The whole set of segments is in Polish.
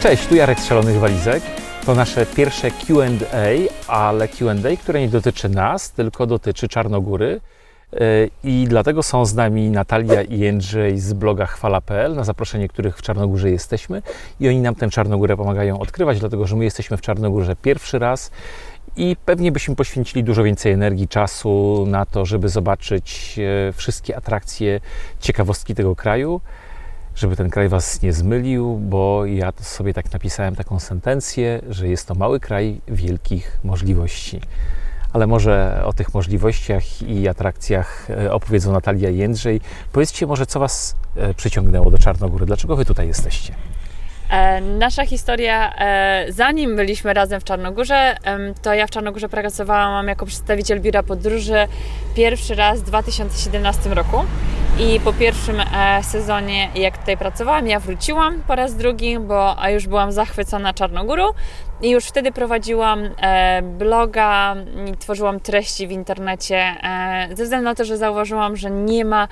Cześć, tu Jarek z Szalonych Walizek. To nasze pierwsze Q&A, ale Q&A, które nie dotyczy nas, tylko dotyczy Czarnogóry. Yy, I dlatego są z nami Natalia i Jędrzej z bloga chwala.pl, na zaproszenie których w Czarnogórze jesteśmy. I oni nam tę Czarnogórę pomagają odkrywać, dlatego że my jesteśmy w Czarnogórze pierwszy raz i pewnie byśmy poświęcili dużo więcej energii, czasu na to, żeby zobaczyć e, wszystkie atrakcje, ciekawostki tego kraju żeby ten kraj Was nie zmylił, bo ja sobie tak napisałem taką sentencję, że jest to mały kraj wielkich możliwości. Ale może o tych możliwościach i atrakcjach e, opowiedzą Natalia i Jędrzej. Powiedzcie może, co Was e, przyciągnęło do Czarnogóry? Dlaczego Wy tutaj jesteście? E, nasza historia, zanim byliśmy razem w Czarnogórze, to ja w Czarnogórze pracowałam jako przedstawiciel biura podróży pierwszy raz w 2017 roku. I po pierwszym e, sezonie, jak tutaj pracowałam, ja wróciłam po raz drugi, bo już byłam zachwycona Czarnogórą. I już wtedy prowadziłam e, bloga tworzyłam treści w internecie, e, ze względu na to, że zauważyłam, że nie ma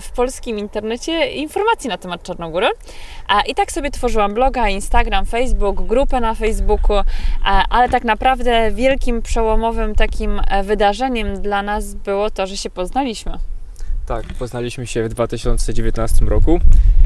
w polskim internecie informacji na temat Czarnogóry. I tak sobie tworzyłam bloga, Instagram, Facebook, grupę na Facebooku, ale tak naprawdę wielkim przełomowym takim wydarzeniem dla nas było to, że się poznaliśmy. Tak, poznaliśmy się w 2019 roku.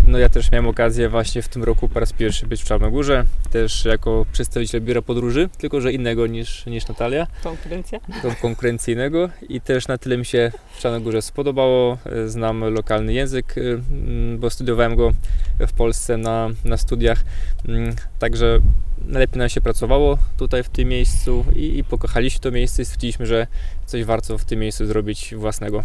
No ja też miałem okazję właśnie w tym roku po raz pierwszy być w Czarnogórze, też jako przedstawiciel biura podróży, tylko że innego niż, niż Natalia. Konkurencja. Konkurencyjnego i też na tyle mi się w Czarnogórze spodobało. Znam lokalny język, mm, bo studiowałem go w Polsce na, na studiach, mm, także najlepiej nam się pracowało tutaj w tym miejscu i, i pokochaliśmy to miejsce i stwierdziliśmy, że coś warto w tym miejscu zrobić własnego.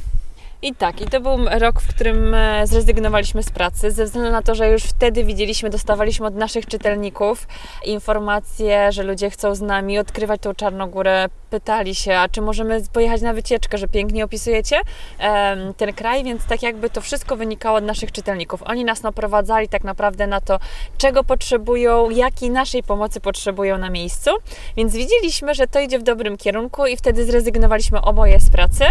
I tak, i to był rok, w którym e, zrezygnowaliśmy z pracy, ze względu na to, że już wtedy widzieliśmy, dostawaliśmy od naszych czytelników informacje, że ludzie chcą z nami odkrywać tą Czarnogórę, pytali się, a czy możemy pojechać na wycieczkę, że pięknie opisujecie ten kraj, więc tak jakby to wszystko wynikało od naszych czytelników. Oni nas naprowadzali tak naprawdę na to, czego potrzebują, jakiej naszej pomocy potrzebują na miejscu, więc widzieliśmy, że to idzie w dobrym kierunku i wtedy zrezygnowaliśmy oboje z pracy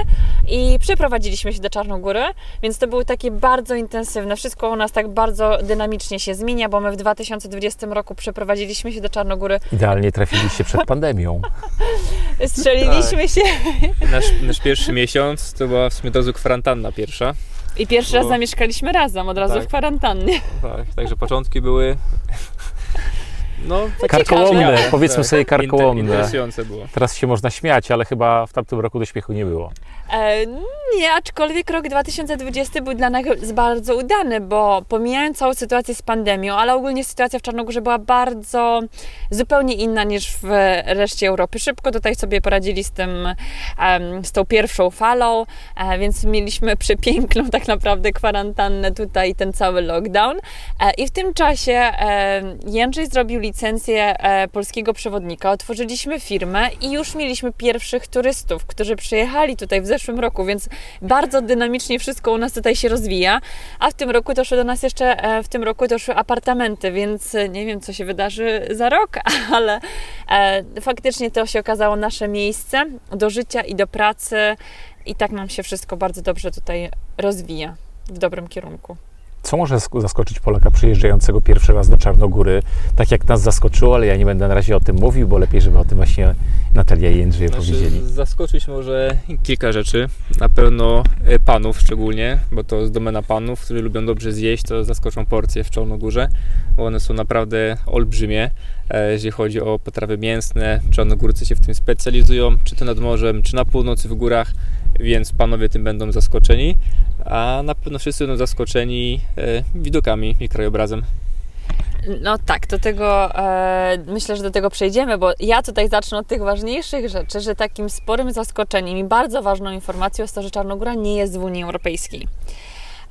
i przeprowadziliśmy się do Czarnogóry, więc to były takie bardzo intensywne. Wszystko u nas tak bardzo dynamicznie się zmienia, bo my w 2020 roku przeprowadziliśmy się do Czarnogóry. Idealnie trafiliście przed pandemią. Strzeliliśmy tak. się. Nasz, nasz, pierwszy miesiąc to była w sumie razu kwarantanna pierwsza. I pierwszy raz zamieszkaliśmy razem, od razu tak. w kwarantannie. Tak, także początki były no, karkołomne, powiedzmy tak. sobie karkołomne. Interesujące było. Teraz się można śmiać, ale chyba w tamtym roku do śmiechu nie było. E, nie, aczkolwiek rok 2020 był dla nas bardzo udany, bo pomijając całą sytuację z pandemią, ale ogólnie sytuacja w Czarnogórze była bardzo zupełnie inna niż w reszcie Europy. Szybko tutaj sobie poradzili z tym, z tą pierwszą falą, e, więc mieliśmy przepiękną tak naprawdę kwarantannę tutaj, ten cały lockdown. E, I w tym czasie Jędrzej zrobił licencję polskiego przewodnika, otworzyliśmy firmę i już mieliśmy pierwszych turystów, którzy przyjechali tutaj w zeszłym roku, więc bardzo dynamicznie wszystko u nas tutaj się rozwija. A w tym roku doszły do nas jeszcze, e, w tym roku doszły apartamenty, więc e, nie wiem, co się wydarzy za rok, ale e, faktycznie to się okazało nasze miejsce do życia i do pracy i tak nam się wszystko bardzo dobrze tutaj rozwija w dobrym kierunku. Co może zaskoczyć Polaka przyjeżdżającego pierwszy raz do Czarnogóry, tak jak nas zaskoczyło, ale ja nie będę na razie o tym mówił, bo lepiej, żeby o tym właśnie Natalia i Jędrzej znaczy, powiedzieli. Zaskoczyć może kilka rzeczy. Na pewno e, panów szczególnie, bo to jest domena panów, którzy lubią dobrze zjeść, to zaskoczą porcje w Czarnogórze, bo one są naprawdę olbrzymie, e, jeżeli chodzi o potrawy mięsne. Czarnogórcy się w tym specjalizują, czy to nad morzem, czy na północy w górach, więc panowie tym będą zaskoczeni a na pewno wszyscy będą zaskoczeni e, widokami i krajobrazem. No tak, do tego e, myślę, że do tego przejdziemy, bo ja tutaj zacznę od tych ważniejszych rzeczy, że takim sporym zaskoczeniem i bardzo ważną informacją jest to, że Czarnogóra nie jest w Unii Europejskiej.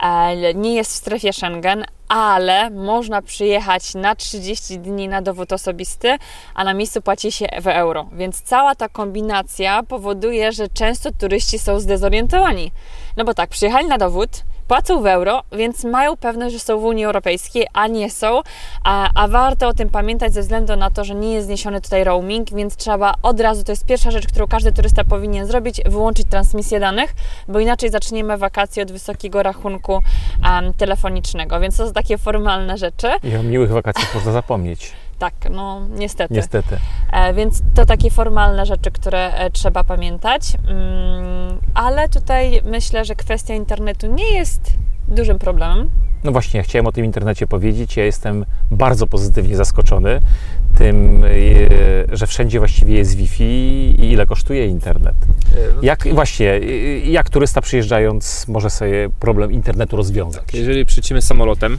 E, nie jest w strefie Schengen, ale można przyjechać na 30 dni na dowód osobisty, a na miejscu płaci się w euro. Więc cała ta kombinacja powoduje, że często turyści są zdezorientowani. No bo tak, przyjechali na dowód, płacą w euro, więc mają pewność, że są w Unii Europejskiej, a nie są. A, a, warto o tym pamiętać ze względu na to, że nie jest zniesiony tutaj roaming, więc trzeba od razu, to jest pierwsza rzecz, którą każdy turysta powinien zrobić, wyłączyć transmisję danych, bo inaczej zaczniemy wakacje od wysokiego rachunku um, telefonicznego. Więc to są takie formalne rzeczy. I o miłych wakacjach można zapomnieć. Tak, no niestety. Niestety. E, więc to takie formalne rzeczy, które e, trzeba pamiętać. Mm, ale tutaj myślę, że kwestia internetu nie jest dużym problemem. No właśnie, ja chciałem o tym internecie powiedzieć. Ja jestem bardzo pozytywnie zaskoczony tym, e, że wszędzie właściwie jest Wi-Fi i ile kosztuje internet. No Jak właśnie, e, jak turysta przyjeżdżając może sobie problem internetu rozwiązać? Jeżeli przylecimy samolotem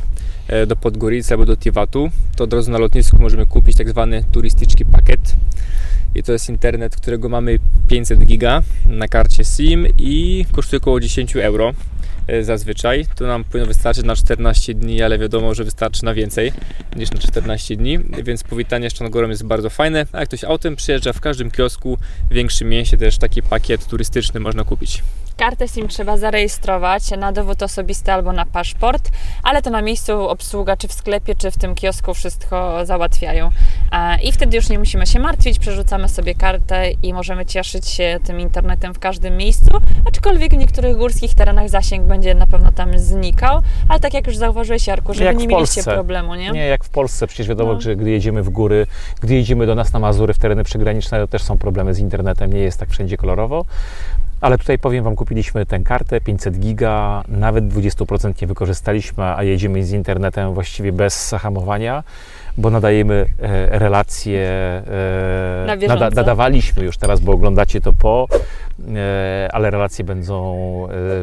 e, do Podgoricy albo do Tiwatu, to od razu na lotnisku możemy kupić tak zwany turystyczny pakiet. I to jest internet, którego mamy 500 giga na karcie SIM i kosztuje około 10 euro e, zazwyczaj. To nam powinno wystarczyć na 14 dni, ale wiadomo, że wystarczy na więcej niż na 14 dni, więc powitanie Czarnogórą jest bardzo fajne. A jak ktoś autem przyjeżdża, w każdym kiosku, w większym mieście też taki pakiet turystyczny można kupić. Kartę SIM trzeba zarejestrować na dowód osobisty albo na paszport, ale to na miejscu obsługa, czy w sklepie, czy w tym kiosku wszystko załatwiają. I wtedy już nie musimy się martwić, przerzucamy sobie kartę i możemy cieszyć się tym internetem w każdym miejscu, aczkolwiek w niektórych górskich terenach zasięg będzie na pewno tam znikał, ale tak jak już zauważyłeś Jarku, że Jak nie mieliście problemu, nie? Nie, jak w Polsce, przecież wiadomo, No. że gdy jedziemy w góry, gdy jedziemy do nas na Mazury, w tereny przygraniczne, to też są problemy z internetem, nie jest tak wszędzie kolorowo. Ale tutaj powiem Wam, kupiliśmy tę kartę 500 giga, nawet 20% nie wykorzystaliśmy, a jedziemy z internetem właściwie bez zahamowania, bo nadajemy e, relacje, e, Na bieżąco. nadawaliśmy już teraz, bo oglądacie to po, e, ale relacje będą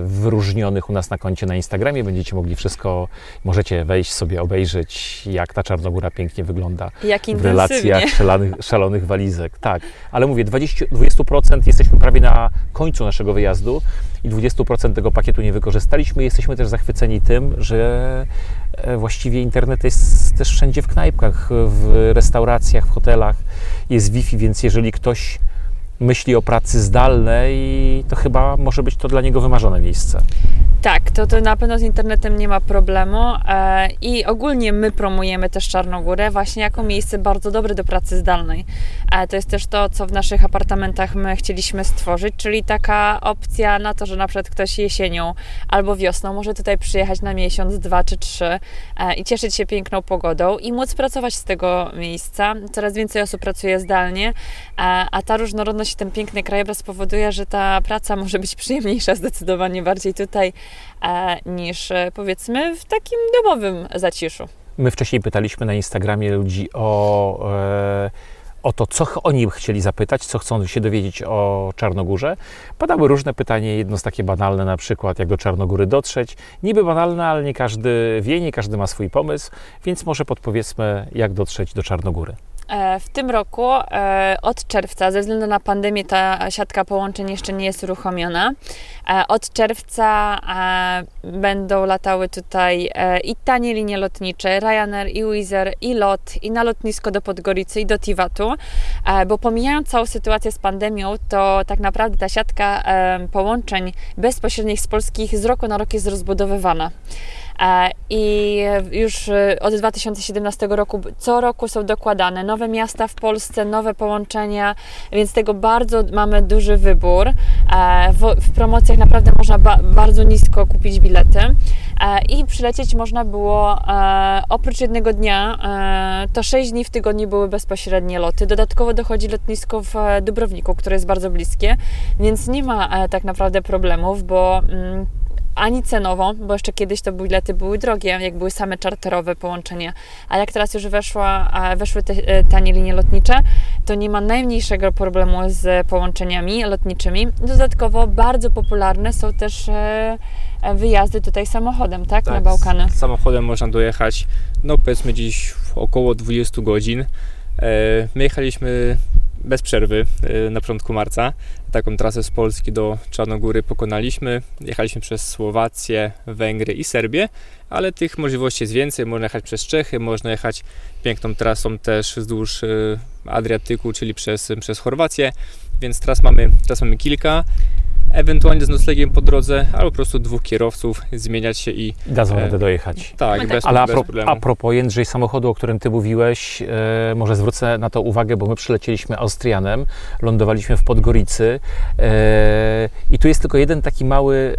wyróżnionych u nas na koncie na Instagramie, będziecie mogli wszystko, możecie wejść sobie, obejrzeć, jak ta Czarnogóra pięknie wygląda Jak w relacjach szalonych, szalonych walizek. Tak, ale mówię, 20%, 20% jesteśmy prawie na końcu naszego wyjazdu i 20% tego pakietu nie wykorzystaliśmy. Jesteśmy też zachwyceni tym, że e, właściwie internet jest też wszędzie w knajpkach, w restauracjach, w hotelach. Jest Wi-Fi, więc jeżeli ktoś myśli o pracy zdalnej, to chyba może być to dla niego wymarzone miejsce. Tak, to, to na pewno z internetem nie ma problemu e, i ogólnie my promujemy też Czarnogórę właśnie jako miejsce bardzo dobre do pracy zdalnej. E, to jest też to, co w naszych apartamentach my chcieliśmy stworzyć, czyli taka opcja na to, że na przykład ktoś jesienią albo wiosną może tutaj przyjechać na miesiąc, dwa czy trzy e, i cieszyć się piękną pogodą i móc pracować z tego miejsca. Coraz więcej osób pracuje zdalnie, e, a ta różnorodność i ten piękny krajobraz spowoduje, że ta praca może być przyjemniejsza zdecydowanie bardziej tutaj niż e, powiedzmy w takim domowym zaciszu. My wcześniej pytaliśmy na Instagramie ludzi o, e, o to, co oni chcieli zapytać, co chcą się dowiedzieć o Czarnogórze. Padały różne pytania, jedno z takie banalne, na przykład jak do Czarnogóry dotrzeć. Niby banalne, ale nie każdy wie, nie każdy ma swój pomysł, więc może podpowiedzmy, jak dotrzeć do Czarnogóry. E, W tym roku e, od czerwca, ze względu na pandemię, ta siatka połączeń jeszcze nie jest uruchomiona. E, Od czerwca będą latały tutaj i tanie linie lotnicze, Ryanair, i Wizz i LOT, i na lotnisko do Podgoricy, i do Tiwatu, bo pomijając całą sytuację z pandemią, to tak naprawdę ta siatka połączeń bezpośrednich z polskich z roku na rok jest rozbudowywana. E, I już e, od 2017 roku co roku są dokładane nowe miasta w Polsce, nowe połączenia, więc tego bardzo mamy duży wybór. E, W, promocjach naprawdę można ba, bardzo nisko kupić bilety i przylecieć można było oprócz jednego dnia, to 6 dni w tygodniu były bezpośrednie loty. Dodatkowo dochodzi lotnisko w Dubrowniku, które jest bardzo bliskie, więc nie ma tak naprawdę problemów, bo mm, ani cenowo, bo jeszcze kiedyś to bilety były drogie, jak były same czarterowe połączenia, a jak teraz już weszła, weszły te e, tanie linie lotnicze, to nie ma najmniejszego problemu z połączeniami lotniczymi. Dodatkowo bardzo popularne są też e, e, wyjazdy tutaj samochodem, tak, na Bałkany. Samochodem można dojechać, no powiedzmy dziś w około 20 godzin. My jechaliśmy bez przerwy e, na początku marca. Taką trasę z Polski do Czarnogóry pokonaliśmy. Jechaliśmy przez Słowację, Węgry i Serbię, ale tych możliwości jest więcej. Można jechać przez Czechy, można jechać piękną trasą też wzdłuż e, Adriatyku, czyli przez, przez Chorwację, więc tras mamy, tras mamy kilka. Ewentualnie z noclegiem po drodze, albo po prostu dwóch kierowców, zmieniać się i Dadzą E, radę dojechać. tak, My bez, tak. Ale a, bez pro, problemu. a propos Jędrzej samochodu, o którym ty mówiłeś, e, może zwrócę na to uwagę, bo my przylecieliśmy Austrianem, lądowaliśmy w Podgoricy e, i tu jest tylko jeden taki mały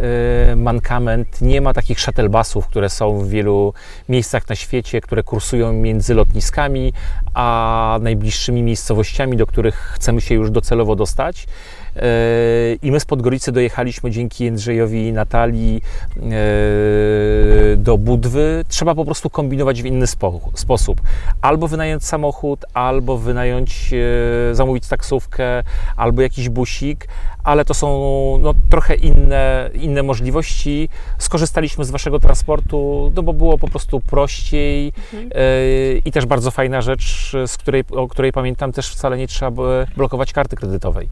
e, mankament. Nie ma takich shuttlebusów, które są w wielu miejscach na świecie, które kursują między lotniskami a najbliższymi miejscowościami, do których chcemy się już docelowo dostać. E, I my z Podgoricy dojechaliśmy dzięki Jędrzejowi i Natalii e, do Budwy. Trzeba po prostu kombinować w inny spo, sposób. Albo wynająć samochód, albo wynająć, e, zamówić taksówkę, albo jakiś busik, ale to są no, trochę inne, inne możliwości. Skorzystaliśmy z Waszego transportu, no bo było po prostu prościej Mhm. e, i też bardzo fajna rzecz, z której, o której pamiętam, też wcale nie trzeba blokować karty kredytowej.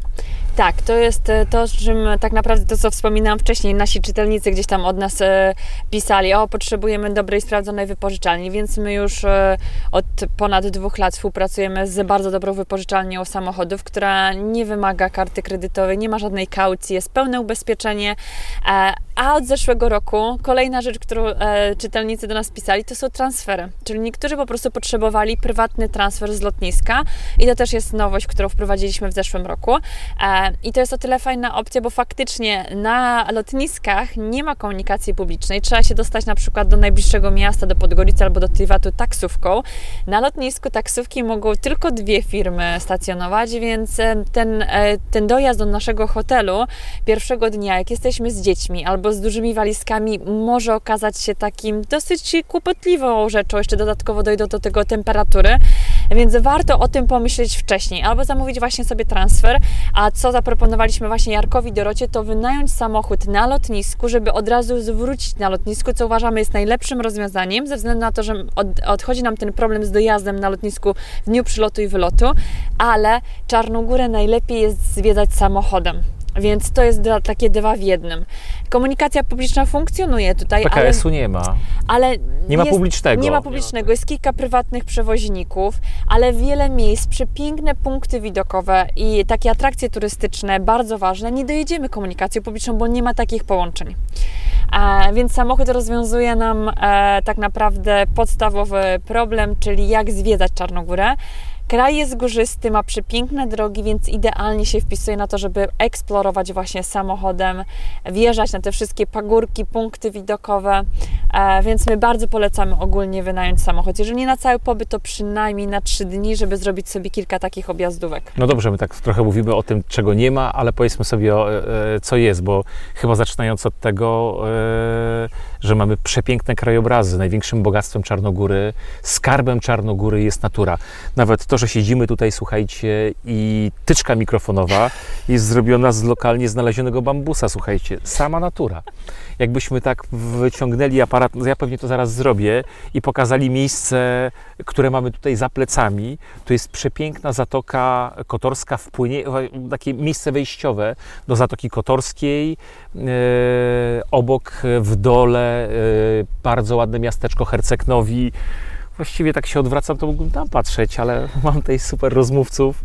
Tak, to jest e, to, czym tak naprawdę to, co wspominałam wcześniej, nasi czytelnicy gdzieś tam od nas e, pisali, o, potrzebujemy dobrej, sprawdzonej wypożyczalni, więc my już e, od ponad dwóch lat współpracujemy z bardzo dobrą wypożyczalnią samochodów, która nie wymaga karty kredytowej, nie ma żadnej kaucji, jest pełne ubezpieczenie, a od zeszłego roku kolejna rzecz, którą e, czytelnicy do nas pisali, to są transfery, czyli niektórzy po prostu potrzebowali prywatny transfer z lotniska i to też jest nowość, którą wprowadziliśmy w zeszłym roku. E, I to jest o tyle fajna opcja, bo faktycznie na lotniskach nie ma komunikacji publicznej. Trzeba się dostać na przykład do najbliższego miasta, do Podgoricy albo do Tywatu taksówką. Na lotnisku taksówki mogą tylko dwie firmy stacjonować, więc e, ten, e, ten dojazd do naszego hotelu pierwszego dnia, jak jesteśmy z dziećmi albo z dużymi walizkami, może okazać się takim dosyć kłopotliwą rzeczą. Jeszcze dodatkowo dojdą do tego temperatury, więc warto o tym pomyśleć wcześniej, albo zamówić właśnie sobie transfer, a co zaproponowaliśmy właśnie Jarkowi Dorocie, to wynająć samochód na lotnisku, żeby od razu zwrócić na lotnisku, co uważamy jest najlepszym rozwiązaniem, ze względu na to, że od, odchodzi nam ten problem z dojazdem na lotnisku w dniu przylotu i wylotu, ale Czarną Górę najlepiej jest zwiedzać samochodem. Więc to jest dwa, takie dwa w jednym. Komunikacja publiczna funkcjonuje tutaj, ale, PKS-u nie ma. ale Nie ma jest, publicznego. nie ma publicznego, jest kilka prywatnych przewoźników, ale wiele miejsc, przepiękne punkty widokowe i takie atrakcje turystyczne, bardzo ważne. Nie dojedziemy komunikacją publiczną, bo nie ma takich połączeń. E, więc samochód rozwiązuje nam e, tak naprawdę podstawowy problem, czyli jak zwiedzać Czarnogórę. Kraj jest górzysty, ma przepiękne drogi, więc idealnie się wpisuje na to, żeby eksplorować właśnie samochodem, wjeżdżać na te wszystkie pagórki, punkty widokowe. E, więc my bardzo polecamy ogólnie wynająć samochód. Jeżeli nie na cały pobyt, to przynajmniej na trzy dni, żeby zrobić sobie kilka takich objazdówek. No dobrze, my tak trochę mówimy o tym, czego nie ma, ale powiedzmy sobie, o, e, co jest, bo chyba zaczynając od tego, e, że mamy przepiękne krajobrazy. Największym bogactwem Czarnogóry, skarbem Czarnogóry jest natura. Nawet to, że siedzimy tutaj, słuchajcie, i tyczka mikrofonowa jest zrobiona z lokalnie znalezionego bambusa, słuchajcie. Sama natura. Jakbyśmy tak wyciągnęli aparat, no ja pewnie to zaraz zrobię, i pokazali miejsce, które mamy tutaj za plecami, to jest przepiękna Zatoka Kotorska, wpłynie, takie miejsce wejściowe do Zatoki Kotorskiej. E, obok w dole e, bardzo ładne miasteczko Herceg-Nowi. Właściwie tak się odwracam, to mógłbym tam patrzeć, ale mam tutaj super rozmówców.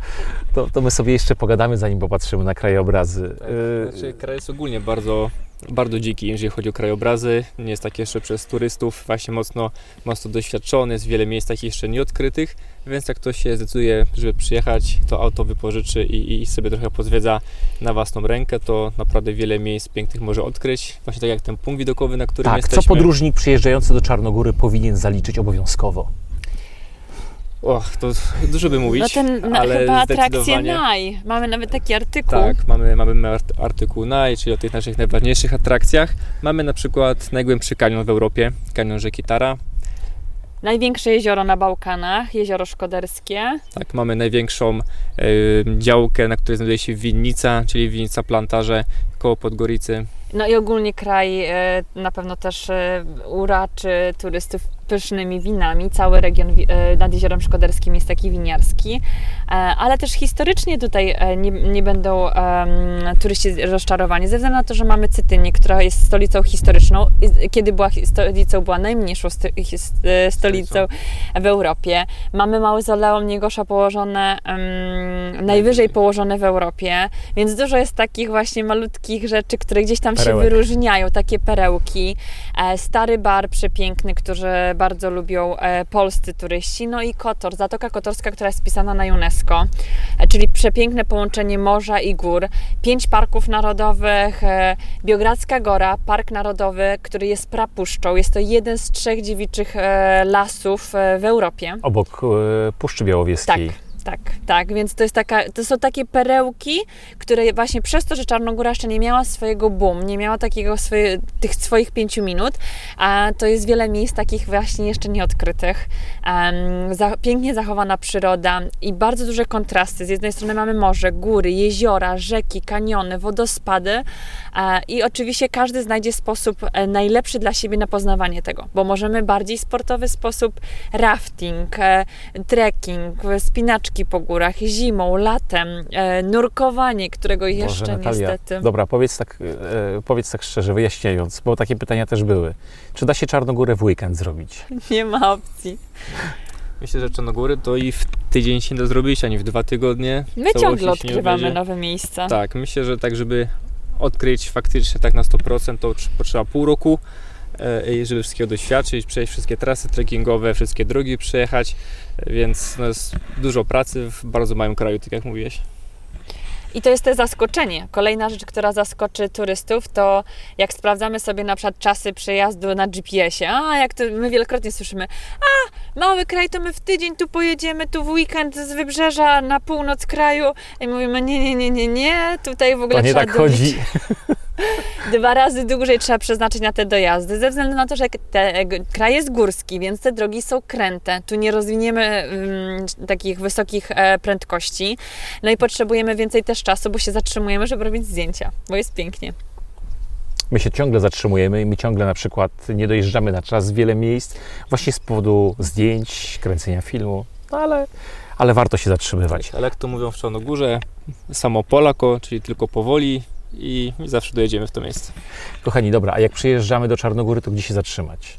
To, to my sobie jeszcze pogadamy, zanim popatrzymy na krajobrazy. E, Znaczy, kraj jest ogólnie bardzo, bardzo dziki, jeżeli chodzi o krajobrazy. Nie jest tak jeszcze przez turystów właśnie mocno, mocno doświadczony. Jest wiele miejsc takich jeszcze nieodkrytych, więc jak ktoś się zdecyduje, żeby przyjechać, to auto wypożyczy i, i sobie trochę pozwiedza na własną rękę, to naprawdę wiele miejsc pięknych może odkryć. Właśnie tak jak ten punkt widokowy, na którym Tak, co jesteśmy. podróżnik przyjeżdżający do Czarnogóry powinien zaliczyć obowiązkowo? Och, to dużo by mówić, No ten na, ale chyba atrakcje. NAJ. Mamy nawet taki artykuł. Tak, mamy, mamy art- artykuł NAI, czyli o tych naszych najważniejszych atrakcjach. Mamy na przykład najgłębszy kanion w Europie, kanion rzeki Tara. Największe jezioro na Bałkanach, jezioro Szkoderskie. Tak, mamy największą y, działkę, na której znajduje się winnica, czyli winnica plantarze koło Podgoricy. No i ogólnie kraj e, na pewno też e, uraczy turystów pysznymi winami. Cały region e, nad Jeziorem Szkoderskim jest taki winiarski, ale też historycznie tutaj nie, nie będą em, turyści rozczarowani, ze względu na to, że mamy Cytynię, która jest stolicą historyczną. Kiedy była stolicą, była najmniejszą sto, his, stolicą w Europie. Mamy mauzoleum Niegosza położone, em, najwyżej położone w Europie, więc dużo jest takich właśnie malutkich rzeczy, które gdzieś tam Perełek. się wyróżniają, takie perełki. E, Stary bar przepiękny, który bardzo lubią e, polscy turyści, no i Kotor, Zatoka Kotorska, która jest wpisana na UNESCO, e, czyli przepiękne połączenie morza i gór. Pięć parków narodowych, Biogradzka Gora, park narodowy, który jest prapuszczą. Jest to jeden z trzech dziewiczych lasów w Europie. Obok Puszczy Białowieskiej. Tak, tak, więc to, jest taka, to są takie perełki, które właśnie przez to, że Czarnogóra jeszcze nie miała swojego boom, nie miała takiego swoje, tych swoich pięciu minut, a to jest wiele miejsc takich właśnie jeszcze nieodkrytych. Um, za, pięknie zachowana przyroda i bardzo duże kontrasty. Z jednej strony mamy morze, góry, jeziora, rzeki, kaniony, wodospady e, i oczywiście każdy znajdzie sposób e, najlepszy dla siebie na poznawanie tego, bo możemy bardziej sportowy sposób, rafting, e, trekking, spinaczki po górach, zimą, latem, e, nurkowanie, którego jeszcze Boże, Natalia. niestety. Dobra, powiedz tak, e, powiedz tak szczerze, wyjaśniając, bo takie pytania też były. Czy da się Czarnogórę w weekend zrobić? Nie ma opcji. Myślę, że Czarnogóry to i w tydzień się nie da zrobić, ani w dwa tygodnie. My ciągle odkrywamy nowe miejsca. Tak, myślę, że tak, żeby odkryć faktycznie tak na 100%, to tr- potrzeba pół roku, żeby wszystkiego doświadczyć, przejść wszystkie trasy trekkingowe, wszystkie drogi przejechać, e, więc no jest dużo pracy w bardzo małym kraju, tak jak mówiłeś. I to jest te zaskoczenie. Kolejna rzecz, która zaskoczy turystów, to jak sprawdzamy sobie na przykład czasy przejazdu na GPS-ie, a jak to my wielokrotnie słyszymy, a mały kraj, to my w tydzień tu pojedziemy, tu w weekend z wybrzeża na północ kraju i mówimy, nie, nie, nie, nie, nie, tutaj w ogóle To nie trzeba tak dobić- chodzi. dwa razy dłużej trzeba przeznaczyć na te dojazdy, ze względu na to, że te, kraj jest górski, więc te drogi są kręte. Tu nie rozwiniemy mm, takich wysokich e, prędkości. No i potrzebujemy więcej też czasu, bo się zatrzymujemy, żeby robić zdjęcia, bo jest pięknie. My się ciągle zatrzymujemy i my ciągle na przykład nie dojeżdżamy na czas w wiele miejsc właśnie z powodu zdjęć, kręcenia filmu, no ale, ale warto się zatrzymywać. Ale jak to mówią w Czarnogórze, samo Polako, czyli tylko powoli i, i zawsze dojedziemy w to miejsce. Kochani, dobra, a jak przyjeżdżamy do Czarnogóry, to gdzie się zatrzymać?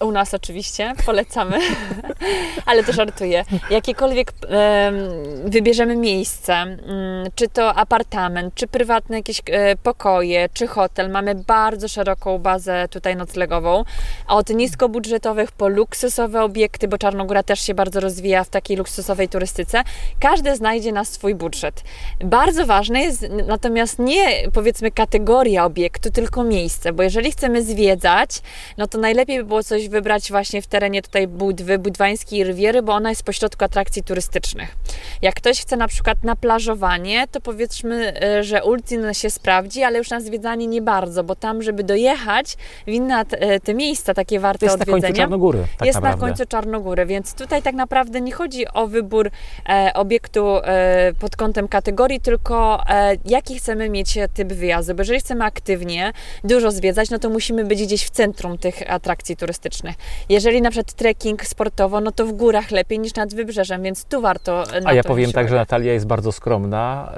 U nas oczywiście, polecamy, ale to żartuję. Jakiekolwiek em, wybierzemy miejsce, mm, czy to apartament, czy prywatne jakieś e, pokoje, czy hotel, mamy bardzo szeroką bazę tutaj noclegową. Od niskobudżetowych po luksusowe obiekty, bo Czarnogóra też się bardzo rozwija w takiej luksusowej turystyce. Każdy znajdzie na swój budżet. Bardzo ważne jest natomiast nie powiedzmy kategoria obiektu, tylko miejsce, bo jeżeli chcemy zwiedzać, no to najlepiej by było coś wybrać właśnie w terenie tutaj Budwy, Budwańskiej Rywiery, bo ona jest pośrodku atrakcji turystycznych. Jak ktoś chce na przykład na plażowanie, to powiedzmy, e, że Ulcin się sprawdzi, ale już na zwiedzanie nie bardzo, bo tam, żeby dojechać w inne te, miejsca takie To warte jest na końcu odwiedzenia, Czarnogóry, tak jest naprawdę. na końcu Czarnogóry, więc tutaj tak naprawdę nie chodzi o wybór e, obiektu e, pod kątem kategorii, tylko e, jaki chcemy mieć typ wyjazdu. Bo jeżeli chcemy aktywnie dużo zwiedzać, no to musimy być gdzieś w centrum tych atrakcji turystycznych. Jeżeli na przykład trekking sportowo, no to w górach lepiej niż nad wybrzeżem, więc tu warto A ja powiem tak, że. Natalia jest bardzo skromna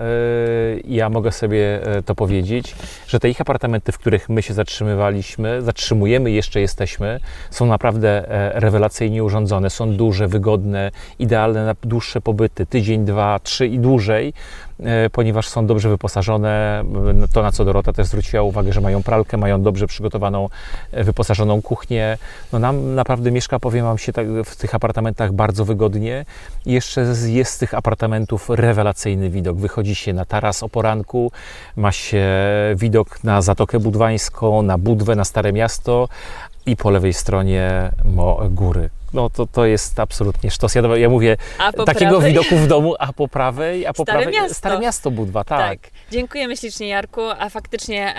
yy, i ja mogę sobie e, to powiedzieć, że te ich apartamenty, w których my się zatrzymywaliśmy, zatrzymujemy, jeszcze jesteśmy, są naprawdę e, rewelacyjnie urządzone, są duże, wygodne, idealne na dłuższe pobyty, tydzień, dwa, trzy i dłużej, ponieważ są dobrze wyposażone. To, na co Dorota też zwróciła uwagę, że mają pralkę, mają dobrze przygotowaną, e, wyposażoną kuchnię. No nam naprawdę mieszka, powiem Wam się, tak, w tych apartamentach bardzo wygodnie. Jeszcze jest z tych apartamentów rewelacyjny widok. Wychodzi się na taras o poranku, ma się widok na Zatokę Budwańską, na Budwę, na Stare Miasto i po lewej stronie mo- góry. No to, to jest absolutnie sztos. Ja, ja mówię, takiego prawej- widoku w domu, a po prawej, a po Stare prawej Miasto. Stare Miasto Budwa, tak. Tak. Dziękujemy ślicznie Jarku, a faktycznie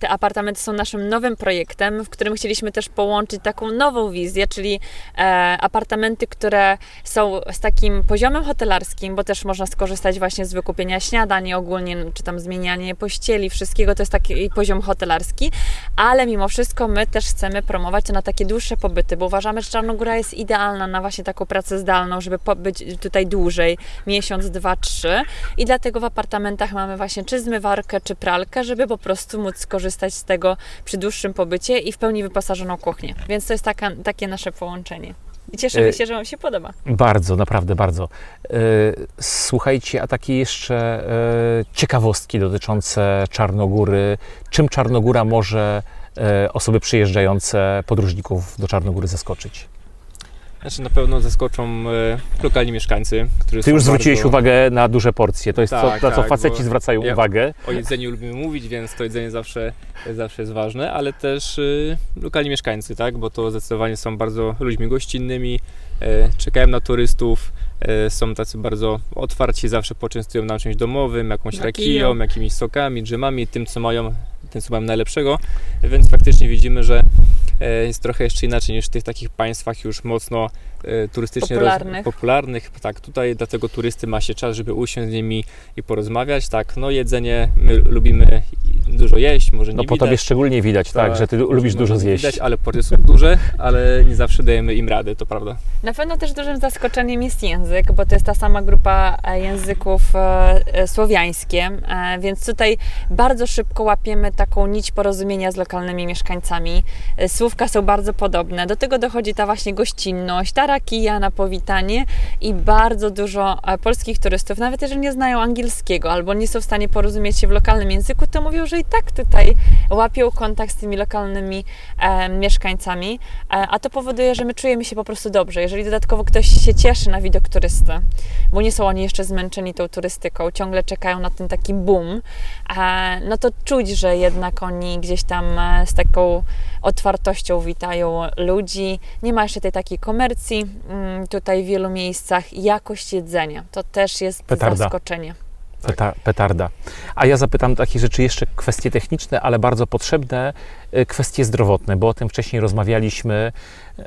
te apartamenty są naszym nowym projektem, w którym chcieliśmy też połączyć taką nową wizję, czyli e, apartamenty, które są z takim poziomem hotelarskim, bo też można skorzystać właśnie z wykupienia śniadań ogólnie, czy tam zmienianie pościeli, wszystkiego, to jest taki poziom hotelarski, ale mimo wszystko my też chcemy promować to na takie dłuższe pobyty, bo uważamy, że Czarnogóra jest idealna na właśnie taką pracę zdalną, żeby pobyć tutaj dłużej, miesiąc, dwa, trzy i dlatego w apartamentach mamy właśnie czy zmywarkę, czy pralkę, żeby po prostu móc skorzystać z tego przy dłuższym pobycie i w pełni wyposażoną kuchnię. Więc to jest taka, takie nasze połączenie. I cieszymy Y- się, że Wam się podoba. Bardzo, naprawdę bardzo. E, Słuchajcie, a takie jeszcze e, ciekawostki dotyczące Czarnogóry. Czym Czarnogóra może e, osoby przyjeżdżające, podróżników do Czarnogóry zaskoczyć? Znaczy na pewno zaskoczą e, lokalni mieszkańcy, którzy Ty już zwróciłeś bardzo... uwagę na duże porcje. To jest Tak, co, na co tak, faceci bo zwracają ja- uwagę. O jedzeniu lubimy mówić, więc to jedzenie zawsze, zawsze jest ważne, ale też y, lokalni mieszkańcy, tak? Bo to zdecydowanie są bardzo ludźmi gościnnymi, e, czekają na turystów, e, są tacy bardzo otwarci, zawsze poczęstują nam czymś domowym, jakąś Rakiją. rakiją, jakimiś sokami, dżemami, tym co mają, tym co mają najlepszego, więc faktycznie widzimy, że e, jest trochę jeszcze inaczej niż w tych takich państwach już mocno e, turystycznie Popularnych. popularnych. Tak, tutaj dlatego turysty ma się czas, żeby usiąść z nimi i porozmawiać. Tak, no jedzenie my lubimy dużo jeść, może nie No po widać. tobie szczególnie widać, tak, że ty lubisz dużo zjeść. Widać, ale porcje są duże, ale nie zawsze dajemy im radę, to prawda. Na pewno też dużym zaskoczeniem jest język, bo to jest ta sama grupa e, języków e, e, słowiańskie, więc tutaj bardzo szybko łapiemy taką nić porozumienia z lokalnymi mieszkańcami. Słówka są bardzo podobne. Do tego dochodzi ta właśnie gościnność, ta rakija na powitanie i bardzo dużo polskich turystów, nawet jeżeli nie znają angielskiego albo nie są w stanie porozumieć się w lokalnym języku, to mówią, że i tak tutaj łapią kontakt z tymi lokalnymi e, mieszkańcami, e, a to powoduje, że my czujemy się po prostu dobrze. Jeżeli dodatkowo ktoś się cieszy na widok turysty, bo nie są oni jeszcze zmęczeni tą turystyką, ciągle czekają na ten taki boom, e, no to czuć, że jednak oni gdzieś tam e, z taką otwartością witają ludzi. Nie ma jeszcze tej takiej komercji mm, tutaj w wielu miejscach. Jakość jedzenia to też jest Petarda. zaskoczenie. Peta, petarda. A ja zapytam takie rzeczy jeszcze kwestie techniczne, ale bardzo potrzebne, y, kwestie zdrowotne, bo o tym wcześniej rozmawialiśmy. Y,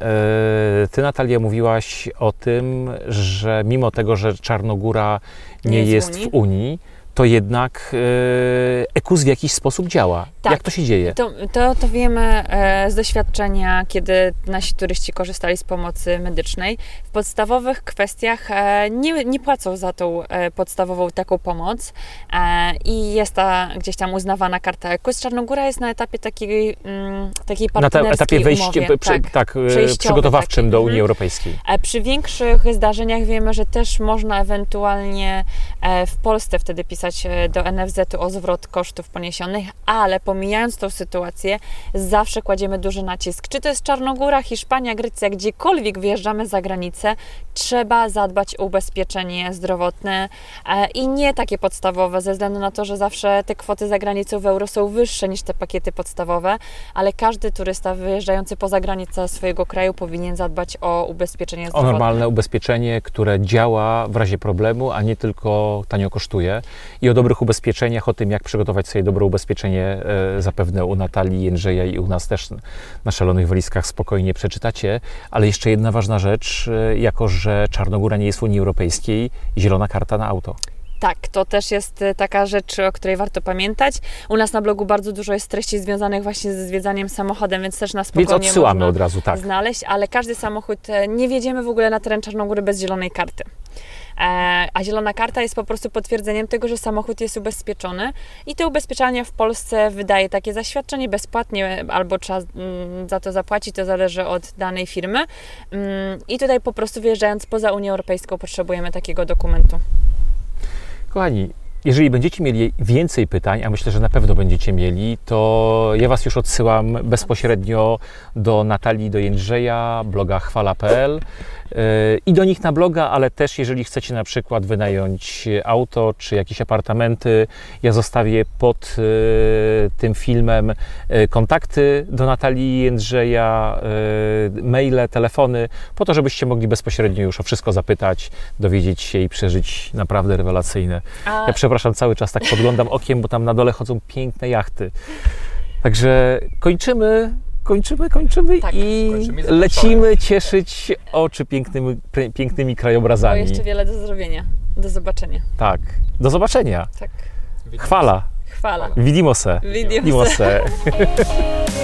Ty, Natalia, mówiłaś o tym, że mimo tego, że Czarnogóra nie, Nie jest jest, w Unii. w Unii, to jednak y, EKUS w jakiś sposób działa. Tak. Jak to się dzieje? To, to, to wiemy e, z doświadczenia, kiedy nasi turyści korzystali z pomocy medycznej. W podstawowych kwestiach e, nie, nie płacą za tą e, podstawową taką pomoc e, i jest ta gdzieś tam uznawana karta EKUS. Czarnogóra jest na etapie takiej, mm, takiej Na partnerskiej tym etapie wejścia, tak, tak. przygotowawczym taki. do Mhm. Unii Europejskiej. E, Przy większych zdarzeniach wiemy, że też można ewentualnie e, w Polsce wtedy pisać e, do NFZ-u o zwrot kosztów poniesionych, ale pomijając tą sytuację, zawsze kładziemy duży nacisk. Czy to jest Czarnogóra, Hiszpania, Grecja, gdziekolwiek wyjeżdżamy za granicę, trzeba zadbać o ubezpieczenie zdrowotne e, i nie takie podstawowe, ze względu na to, że zawsze te kwoty za granicą w euro są wyższe niż te pakiety podstawowe, ale każdy turysta wyjeżdżający poza granicę swojego kraju powinien zadbać o ubezpieczenie O zdrowotne. normalne ubezpieczenie, które działa w razie problemu, a nie tylko tanio kosztuje. I o dobrych ubezpieczeniach, o tym, jak przygotować sobie dobre ubezpieczenie, e, zapewne u Natalii, Jędrzeja i u nas też na szalonych walizkach spokojnie przeczytacie. Ale jeszcze jedna ważna rzecz, e, jako że Czarnogóra nie jest w Unii Europejskiej, zielona karta na auto. Tak, to też jest e, taka rzecz, o której warto pamiętać. U nas na blogu bardzo dużo jest treści związanych właśnie ze zwiedzaniem samochodem, więc też na spokojnie Więc odsyłamy od razu, tak. znaleźć, ale każdy samochód, nie wjedziemy w ogóle na teren Czarnogóry bez zielonej karty. E, A zielona karta jest po prostu potwierdzeniem tego, że samochód jest ubezpieczony i to ubezpieczalnia w Polsce wydaje takie zaświadczenie bezpłatnie albo trzeba mm, za to zapłacić, to zależy od danej firmy. Mm, I tutaj po prostu wyjeżdżając poza Unię Europejską potrzebujemy takiego dokumentu. Kochani, jeżeli będziecie mieli więcej pytań, a myślę, że na pewno będziecie mieli, to ja Was już odsyłam bezpośrednio do Natalii, do Jędrzeja, bloga chwala.pl i do nich na bloga, ale też jeżeli chcecie na przykład wynająć auto czy jakieś apartamenty, ja zostawię pod yy, tym filmem yy, kontakty do Natalii Jędrzeja, maile, telefony, po to, żebyście mogli bezpośrednio już o wszystko zapytać, dowiedzieć się i przeżyć naprawdę rewelacyjne. A Ja przepraszam, cały czas tak podglądam okiem, bo tam na dole chodzą piękne jachty. Także kończymy, kończymy, kończymy Tak, i kończymy lecimy cieszyć oczy pięknymi, pięknymi krajobrazami. jeszcze wiele do zrobienia. Do zobaczenia. Tak. Do zobaczenia. Tak. Chwala. Chwala. Widimo se. Widzimy Widimo się. se.